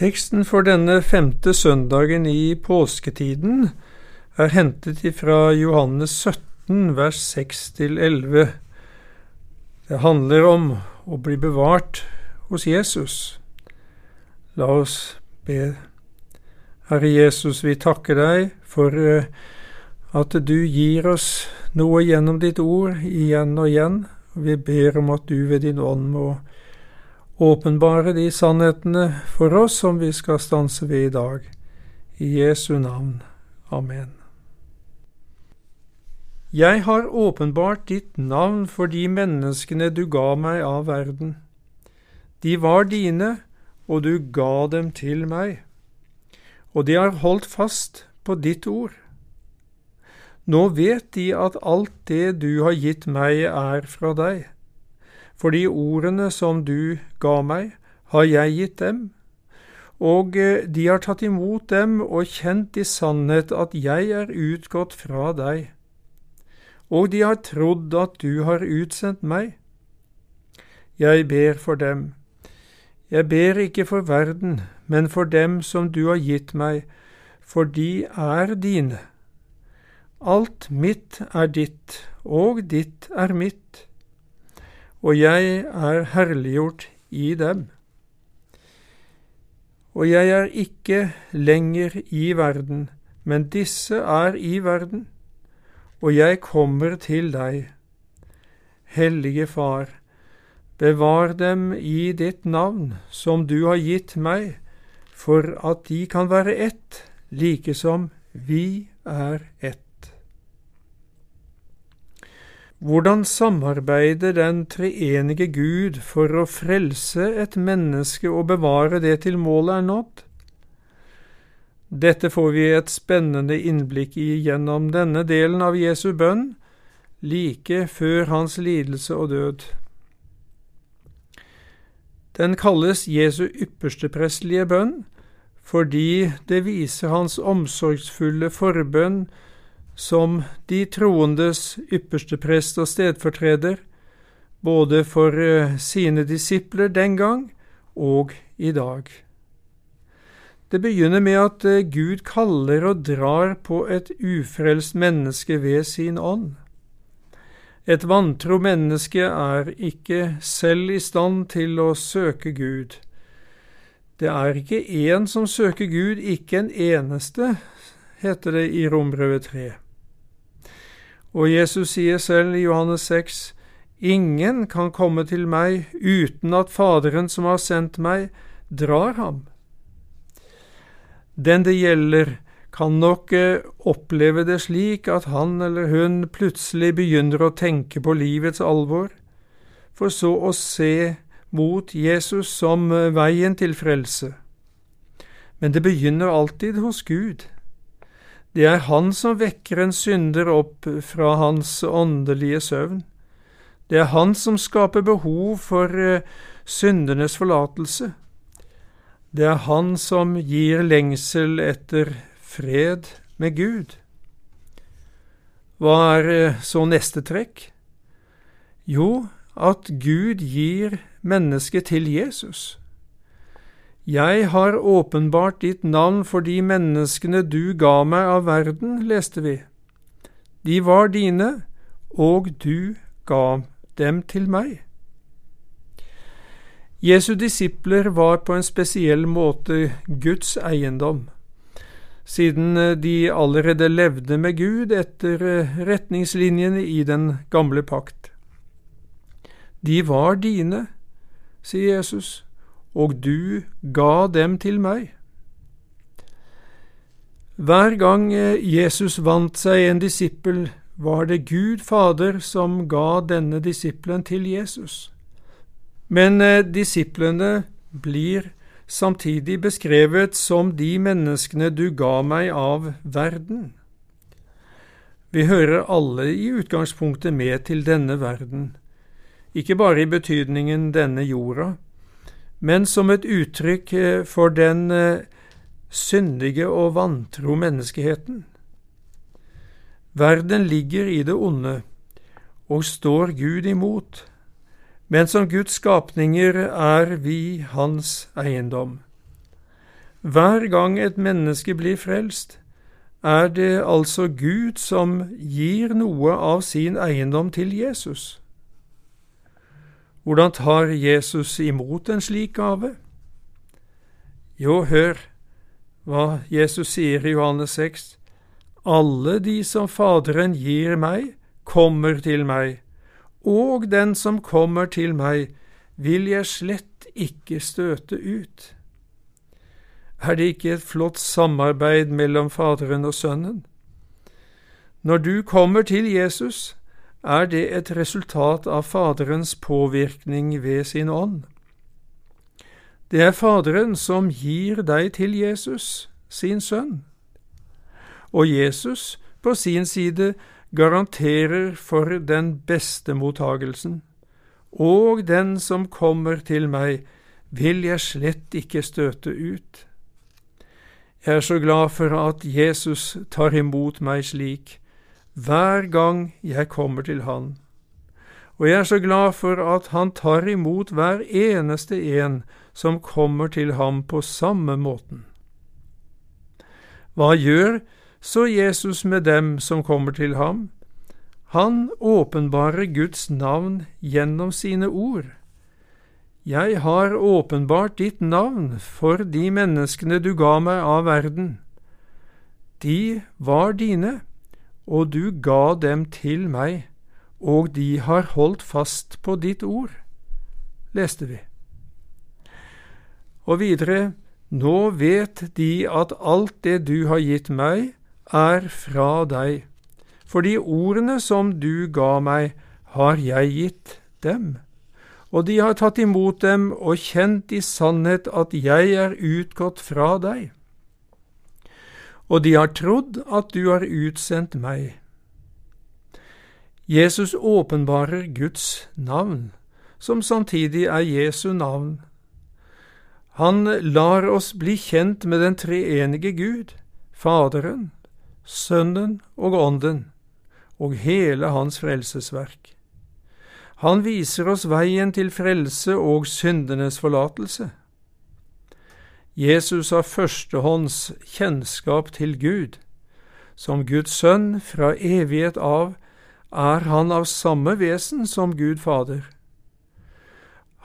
Teksten for denne femte søndagen i påsketiden er hentet ifra Johannes 17, vers 6–11. Det handler om å bli bevart hos Jesus. La oss be. Herre Jesus, vi takker deg for eh, at du gir oss noe gjennom ditt ord igjen og igjen. Vi ber om at du ved din ånd må åpenbare de sannhetene for oss som vi skal stanse ved i dag. I Jesu navn. Amen. Jeg har åpenbart ditt navn for de menneskene du ga meg av verden. De var dine, og du ga dem til meg, og de har holdt fast på ditt ord. Nå vet de at alt det du har gitt meg, er fra deg for de ordene som du ga meg, har jeg gitt dem, og eh, de har tatt imot dem og kjent i sannhet at jeg er utgått fra deg, og de har trodd at du har utsendt meg. Jeg ber for dem. Jeg ber ikke for verden, men for dem som du har gitt meg, for de er dine. Alt mitt er ditt, og ditt er mitt og jeg er herliggjort i dem. Og jeg er ikke lenger i verden, men disse er i verden, og jeg kommer til deg. Hellige Far, bevar dem i ditt navn, som du har gitt meg, for at de kan være ett, like som vi er ett. Hvordan samarbeider den treenige Gud for å frelse et menneske og bevare det til målet er nådd? Dette får vi et spennende innblikk i gjennom denne delen av Jesu bønn, like før hans lidelse og død. Den kalles Jesu ypperste prestelige bønn fordi det viser hans omsorgsfulle forbønn som de troendes ypperste prest og stedfortreder, både for eh, sine disipler den gang og i dag. Det begynner med at eh, Gud kaller og drar på et ufrelst menneske ved sin ånd. Et vantro menneske er ikke selv i stand til å søke Gud. Det er ikke én som søker Gud, ikke en eneste, heter det i Rombrevet 3. Og Jesus sier selv i Johannes 6, Ingen kan komme til meg uten at Faderen som har sendt meg, drar ham. Den det gjelder, kan nok eh, oppleve det slik at han eller hun plutselig begynner å tenke på livets alvor, for så å se mot Jesus som eh, veien til frelse. Men det begynner alltid hos Gud. Det er han som vekker en synder opp fra hans åndelige søvn. Det er han som skaper behov for uh, syndenes forlatelse. Det er han som gir lengsel etter fred med Gud. Hva er uh, så neste trekk? Jo, at Gud gir mennesket til Jesus. Jeg har åpenbart ditt navn for de menneskene du ga meg av verden, leste vi. De var dine, og du ga dem til meg. Jesu disipler var på en spesiell måte Guds eiendom, siden de allerede levde med Gud etter retningslinjene i den gamle pakt. De var dine, sier Jesus og du ga dem til meg. Hver gang eh, Jesus vant seg en disippel, var det Gud Fader som ga denne disippelen til Jesus. Men eh, disiplene blir samtidig beskrevet som de menneskene du ga meg av verden. Vi hører alle i utgangspunktet med til denne verden, ikke bare i betydningen denne jorda, men som et uttrykk eh, for den eh, syndige og vantro menneskeheten. Verden ligger i det onde og står Gud imot, men som Guds skapninger er vi Hans eiendom. Hver gang et menneske blir frelst, er det altså Gud som gir noe av sin eiendom til Jesus. Hvordan tar Jesus imot en slik gave? Jo, hør hva Jesus sier i Johannes 6. Alle de som Faderen gir meg, kommer til meg, og den som kommer til meg, vil jeg slett ikke støte ut. Er det ikke et flott samarbeid mellom Faderen og Sønnen? Når du kommer til Jesus, er det et resultat av Faderens påvirkning ved sin ånd. Det er Faderen som gir deg til Jesus, sin sønn. Og Jesus på sin side garanterer for den beste mottagelsen. Og den som kommer til meg, vil jeg slett ikke støte ut. Jeg er så glad for at Jesus tar imot meg slik, hver gang jeg kommer til Han. Og jeg er så glad for at Han tar imot hver eneste en som kommer til ham på samme måten. Hva gjør så Jesus med dem som kommer til ham? Han åpenbarer Guds navn gjennom sine ord. Jeg har åpenbart ditt navn for de menneskene du ga meg av verden. De var dine, og du ga dem til meg, og de har holdt fast på ditt ord, leste vi. Og videre, nå vet de at alt det du har gitt meg, er fra deg, for de ordene som du ga meg, har jeg gitt dem og de har tatt imot dem og kjent i sannhet at jeg er utgått fra deg. Og de har trodd at du har utsendt meg. Jesus åpenbarer Guds navn, som samtidig er Jesu navn. Han lar oss bli kjent med den treenige Gud, Faderen, Sønnen og Ånden, og hele Hans frelsesverk. Han viser oss veien til frelse og syndenes forlatelse. Jesus har førstehånds kjennskap til Gud. Som Guds sønn fra evighet av er han av samme vesen som Gud Fader.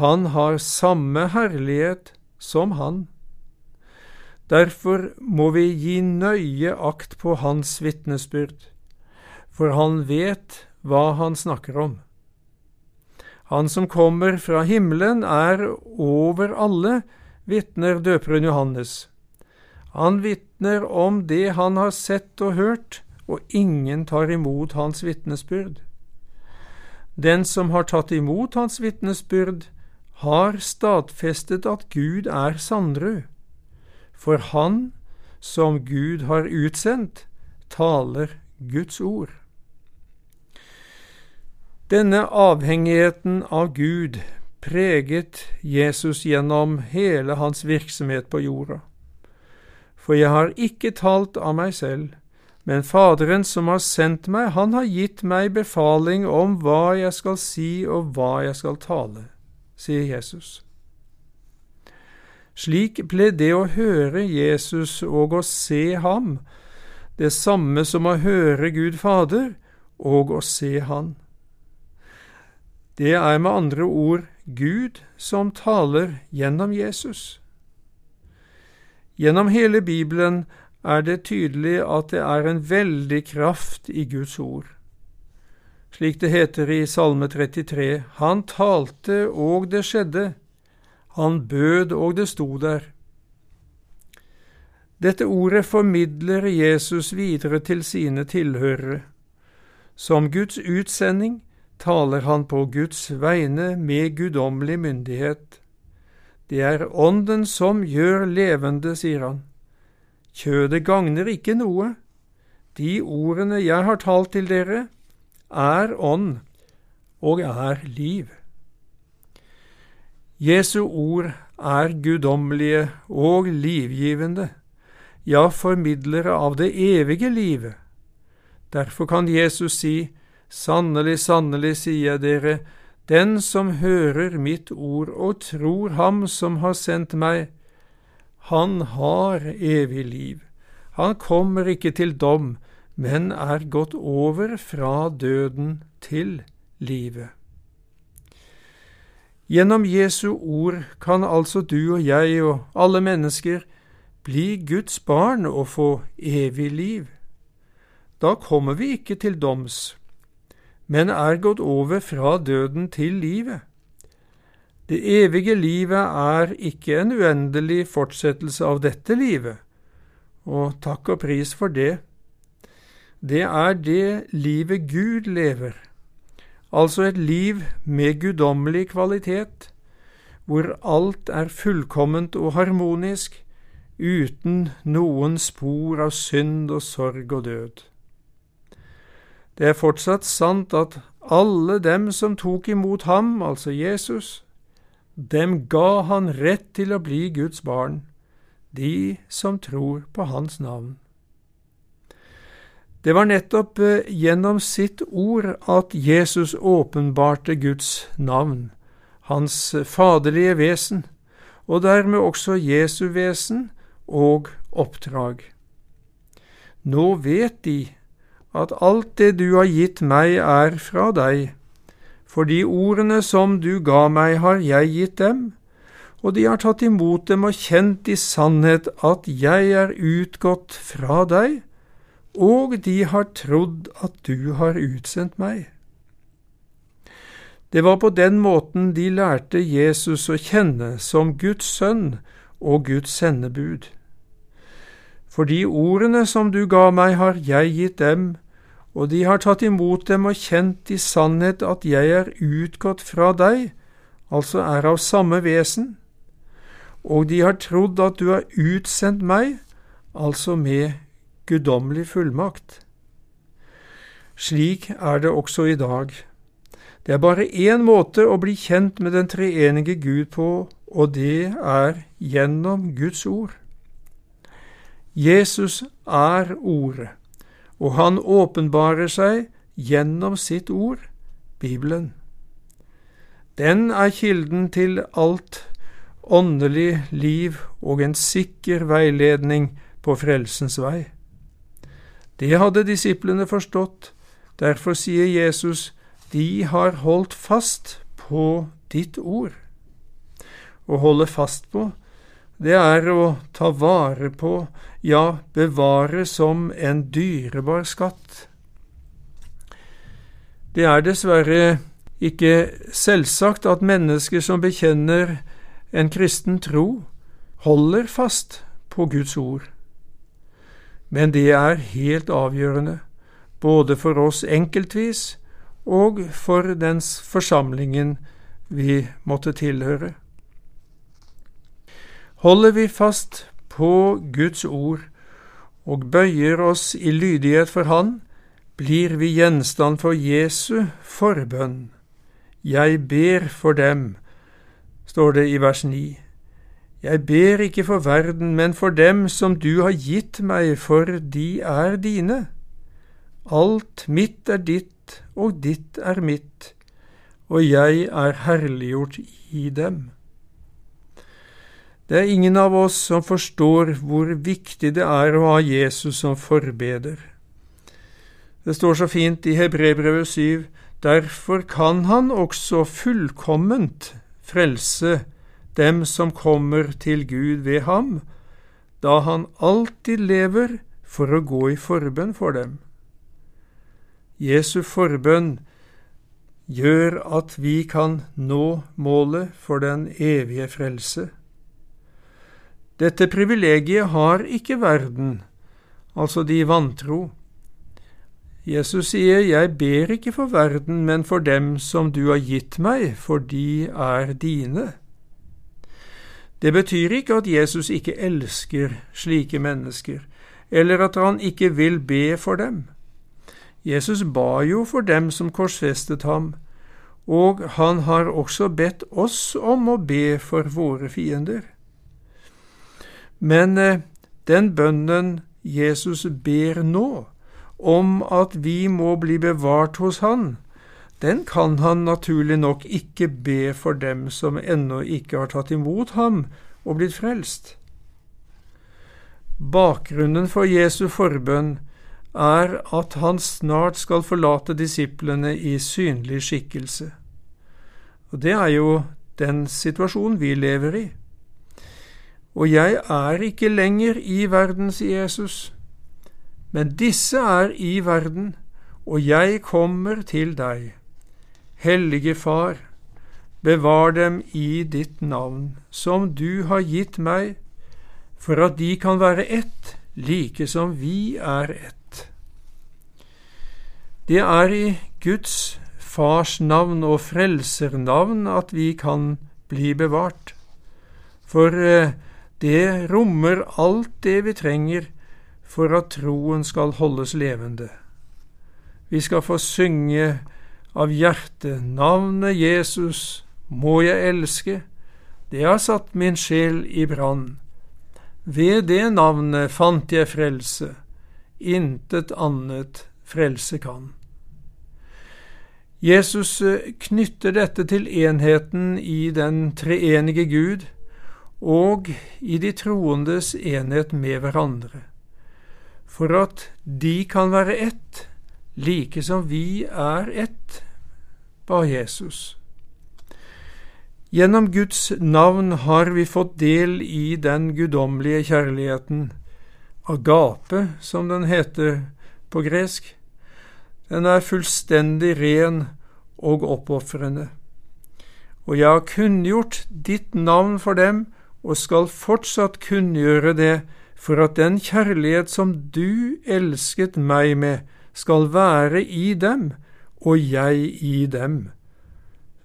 Han har samme herlighet som han. Derfor må vi gi nøye akt på hans vitnesbyrd, for han vet hva han snakker om. Han som kommer fra himmelen, er over alle, vitner døperen Johannes. Han vitner om det han har sett og hørt, og ingen tar imot hans vitnesbyrd. Den som har tatt imot hans vitnesbyrd, har stadfestet at Gud er Sandrud, for han som Gud har utsendt, taler Guds ord. Denne avhengigheten av Gud preget Jesus gjennom hele hans virksomhet på jorda. For jeg har ikke talt av meg selv, men Faderen som har sendt meg, han har gitt meg befaling om hva jeg skal si og hva jeg skal tale, sier Jesus. Slik ble det å høre Jesus og å se ham det samme som å høre Gud Fader og å se Han. Det er med andre ord Gud som taler gjennom Jesus. Gjennom hele Bibelen er det tydelig at det er en veldig kraft i Guds ord. Slik det heter i Salme 33, Han talte og det skjedde, han bød og det sto der. Dette ordet formidler Jesus videre til sine tilhørere. Som Guds utsending taler han på Guds vegne med guddommelig myndighet. Det er Ånden som gjør levende, sier han. Kjødet gagner ikke noe. De ordene jeg har talt til dere, er ånd og er liv. Jesu ord er guddommelige og livgivende, ja, formidlere av det evige livet. Derfor kan Jesus si, Sannelig, sannelig, sier jeg dere, den som hører mitt ord og tror ham som har sendt meg, han har evig liv. Han kommer ikke til dom, men er gått over fra døden til livet. Gjennom Jesu ord kan altså du og jeg og alle mennesker bli Guds barn og få evig liv. Da kommer vi ikke til doms, men er gått over fra døden til livet. Det evige livet er ikke en uendelig fortsettelse av dette livet, og takk og pris for det. Det er det livet Gud lever, altså et liv med guddommelig kvalitet, hvor alt er fullkomment og harmonisk, uten noen spor av synd og sorg og død. Det er fortsatt sant at alle dem som tok imot ham, altså Jesus, dem ga han rett til å bli Guds barn, de som tror på hans navn. Det var nettopp eh, gjennom sitt ord at Jesus åpenbarte Guds navn, hans faderlige vesen, og dermed også Jesu vesen og oppdrag. Nå vet de at alt det du har gitt meg er fra deg, for de ordene som du ga meg har jeg gitt dem, og de har tatt imot dem og kjent i sannhet at jeg er utgått fra deg, og de har trodd at du har utsendt meg. Det var på den måten de lærte Jesus å kjenne som Guds sønn og Guds sendebud. For de ordene som du ga meg, har jeg gitt dem, og de har tatt imot dem og kjent i sannhet at jeg er utgått fra deg, altså er av samme vesen, og de har trodd at du har utsendt meg, altså med guddommelig fullmakt. Slik er det også i dag. Det er bare én måte å bli kjent med den treenige Gud på, og det er gjennom Guds ord. Jesus er Ordet, og han åpenbarer seg gjennom sitt ord, Bibelen. Den er kilden til alt åndelig liv og en sikker veiledning på frelsens vei. Det hadde disiplene forstått, derfor sier Jesus, de har holdt fast på ditt ord. Å holde fast på, det er å ta vare på, ja, bevare som en dyrebar skatt. Det er dessverre ikke selvsagt at mennesker som bekjenner en kristen tro, holder fast på Guds ord. Men det er helt avgjørende, både for oss enkeltvis og for den forsamlingen vi måtte tilhøre. Holder vi fast på Guds ord og bøyer oss i lydighet for Han, blir vi gjenstand for Jesu forbønn. Jeg ber for dem, står det i vers 9. Jeg ber ikke for verden, men for dem som du har gitt meg, for de er dine. Alt mitt er ditt, og ditt er mitt, og jeg er herliggjort i dem. Det er ingen av oss som forstår hvor viktig det er å ha Jesus som forbeder. Det står så fint i Hebrebrevet 7, derfor kan han også fullkomment frelse dem som kommer til Gud ved ham, da han alltid lever for å gå i forbønn for dem. Jesu forbønn gjør at vi kan nå målet for den evige frelse. Dette privilegiet har ikke verden, altså de vantro. Jesus sier, Jeg ber ikke for verden, men for dem som du har gitt meg, for de er dine. Det betyr ikke at Jesus ikke elsker slike mennesker, eller at han ikke vil be for dem. Jesus ba jo for dem som korsfestet ham, og han har også bedt oss om å be for våre fiender. Men eh, den bønnen Jesus ber nå, om at vi må bli bevart hos Han, den kan han naturlig nok ikke be for dem som ennå ikke har tatt imot ham og blitt frelst. Bakgrunnen for Jesu forbønn er at han snart skal forlate disiplene i synlig skikkelse. Og det er jo den situasjonen vi lever i. Og jeg er ikke lenger i verden, sier Jesus, men disse er i verden, og jeg kommer til deg. Hellige Far, bevar dem i ditt navn, som du har gitt meg, for at de kan være ett, like som vi er ett. Det er i Guds Fars navn og frelsernavn at vi kan bli bevart, for eh, det rommer alt det vi trenger for at troen skal holdes levende. Vi skal få synge av hjertet navnet Jesus må jeg elske, det har satt min sjel i brann. Ved det navnet fant jeg frelse, intet annet frelse kan. Jesus knytter dette til enheten i den treenige Gud og i de troendes enhet med hverandre, for at de kan være ett, like som vi er ett, ba Jesus. Gjennom Guds navn har vi fått del i den guddommelige kjærligheten, agape, som den heter på gresk. Den er fullstendig ren og oppofrende. Og jeg har kunngjort ditt navn for dem, og skal fortsatt kunngjøre det, for at den kjærlighet som du elsket meg med, skal være i dem, og jeg i dem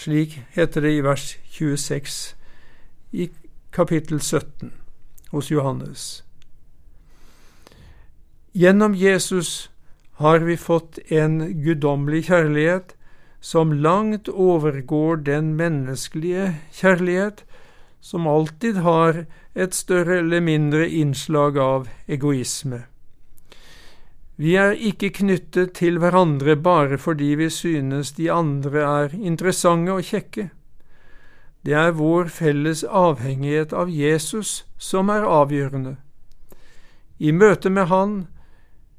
slik heter det i vers 26 i kapittel 17 hos Johannes. Gjennom Jesus har vi fått en guddommelig kjærlighet som langt overgår den menneskelige kjærlighet, som alltid har et større eller mindre innslag av egoisme. Vi er ikke knyttet til hverandre bare fordi vi synes de andre er interessante og kjekke. Det er vår felles avhengighet av Jesus som er avgjørende. I møte med Han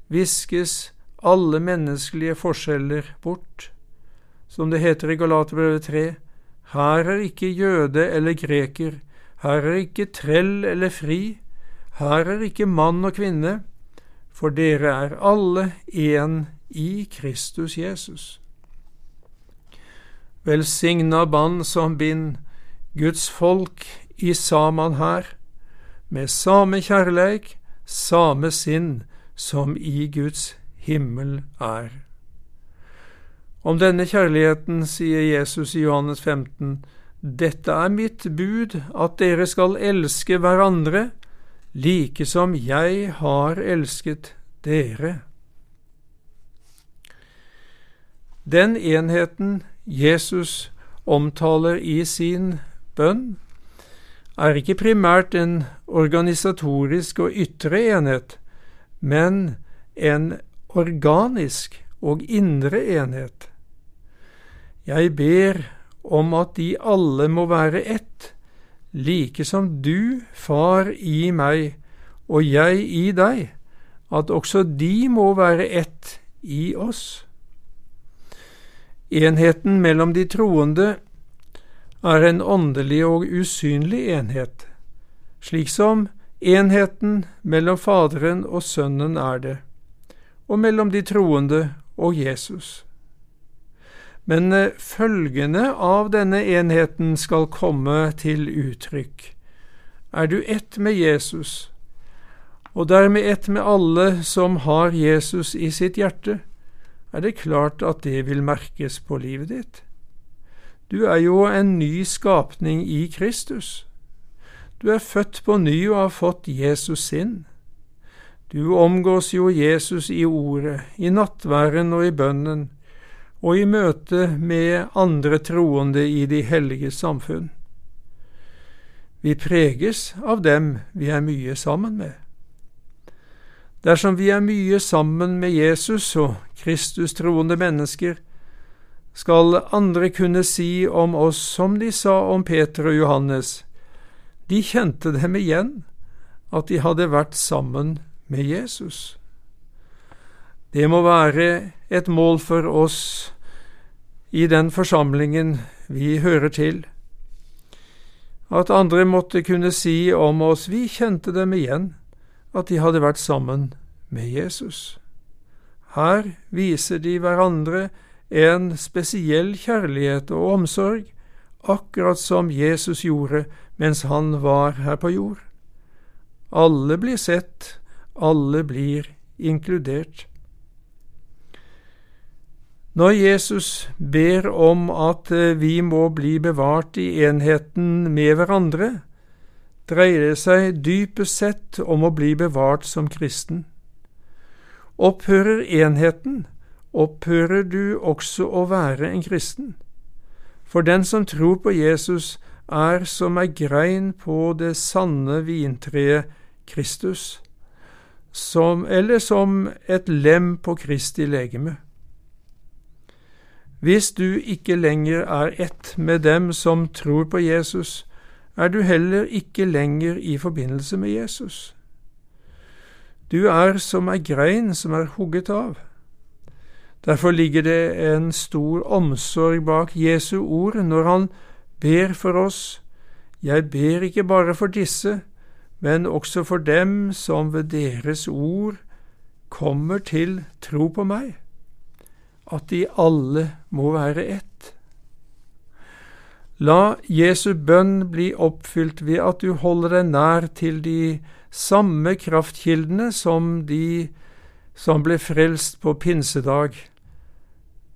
viskes alle menneskelige forskjeller bort. Som det heter i Galaterbrevet 3, her er ikke jøde eller greker, her er ikke trell eller fri, her er ikke mann og kvinne, for dere er alle én i Kristus Jesus. Velsigna band som bind Guds folk i saman her, med same kjærleik, same sinn som i Guds himmel er. Om denne kjærligheten sier Jesus i Johannes 15, Dette er mitt bud, at dere skal elske hverandre like som jeg har elsket dere. Den enheten Jesus omtaler i sin bønn, er ikke primært en organisatorisk og ytre enhet, men en organisk og indre enhet. Jeg ber om at de alle må være ett, like som du, Far, i meg og jeg i deg, at også de må være ett i oss. Enheten mellom de troende er en åndelig og usynlig enhet, slik som enheten mellom Faderen og Sønnen er det, og mellom de troende og Jesus. Men følgene følgende av denne enheten skal komme til uttrykk. Er du ett med Jesus, og dermed ett med alle som har Jesus i sitt hjerte, er det klart at det vil merkes på livet ditt. Du er jo en ny skapning i Kristus. Du er født på ny og har fått Jesus sinn. Du omgås jo Jesus i ordet, i nattværen og i bønnen, og i møte med andre troende i de hellige samfunn. Vi preges av dem vi er mye sammen med. Dersom vi er mye sammen med Jesus og Kristus-troende mennesker, skal andre kunne si om oss som de sa om Peter og Johannes, de kjente dem igjen, at de hadde vært sammen med Jesus. Det må være et mål for oss i den forsamlingen vi hører til, at andre måtte kunne si om oss vi kjente dem igjen, at de hadde vært sammen med Jesus. Her viser de hverandre en spesiell kjærlighet og omsorg, akkurat som Jesus gjorde mens han var her på jord. Alle blir sett, alle blir inkludert. Når Jesus ber om at eh, vi må bli bevart i enheten med hverandre, dreier det seg dypest sett om å bli bevart som kristen. Opphører enheten, opphører du også å være en kristen. For den som tror på Jesus, er som ei grein på det sanne vintreet Kristus, som, eller som et lem på Kristi legeme. Hvis du ikke lenger er ett med dem som tror på Jesus, er du heller ikke lenger i forbindelse med Jesus. Du er som ei grein som er hugget av. Derfor ligger det en stor omsorg bak Jesu ord når han ber for oss. Jeg ber ikke bare for disse, men også for dem som ved deres ord kommer til tro på meg at de alle må være ett. La Jesu bønn bli oppfylt ved at du holder deg nær til de samme kraftkildene som de som ble frelst på pinsedag.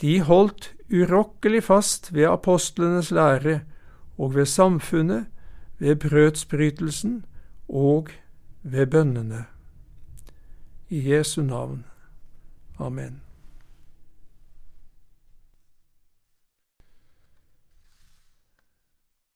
De holdt urokkelig fast ved apostlenes lære og ved samfunnet, ved brødsbrytelsen og ved bønnene. I Jesu navn. Amen.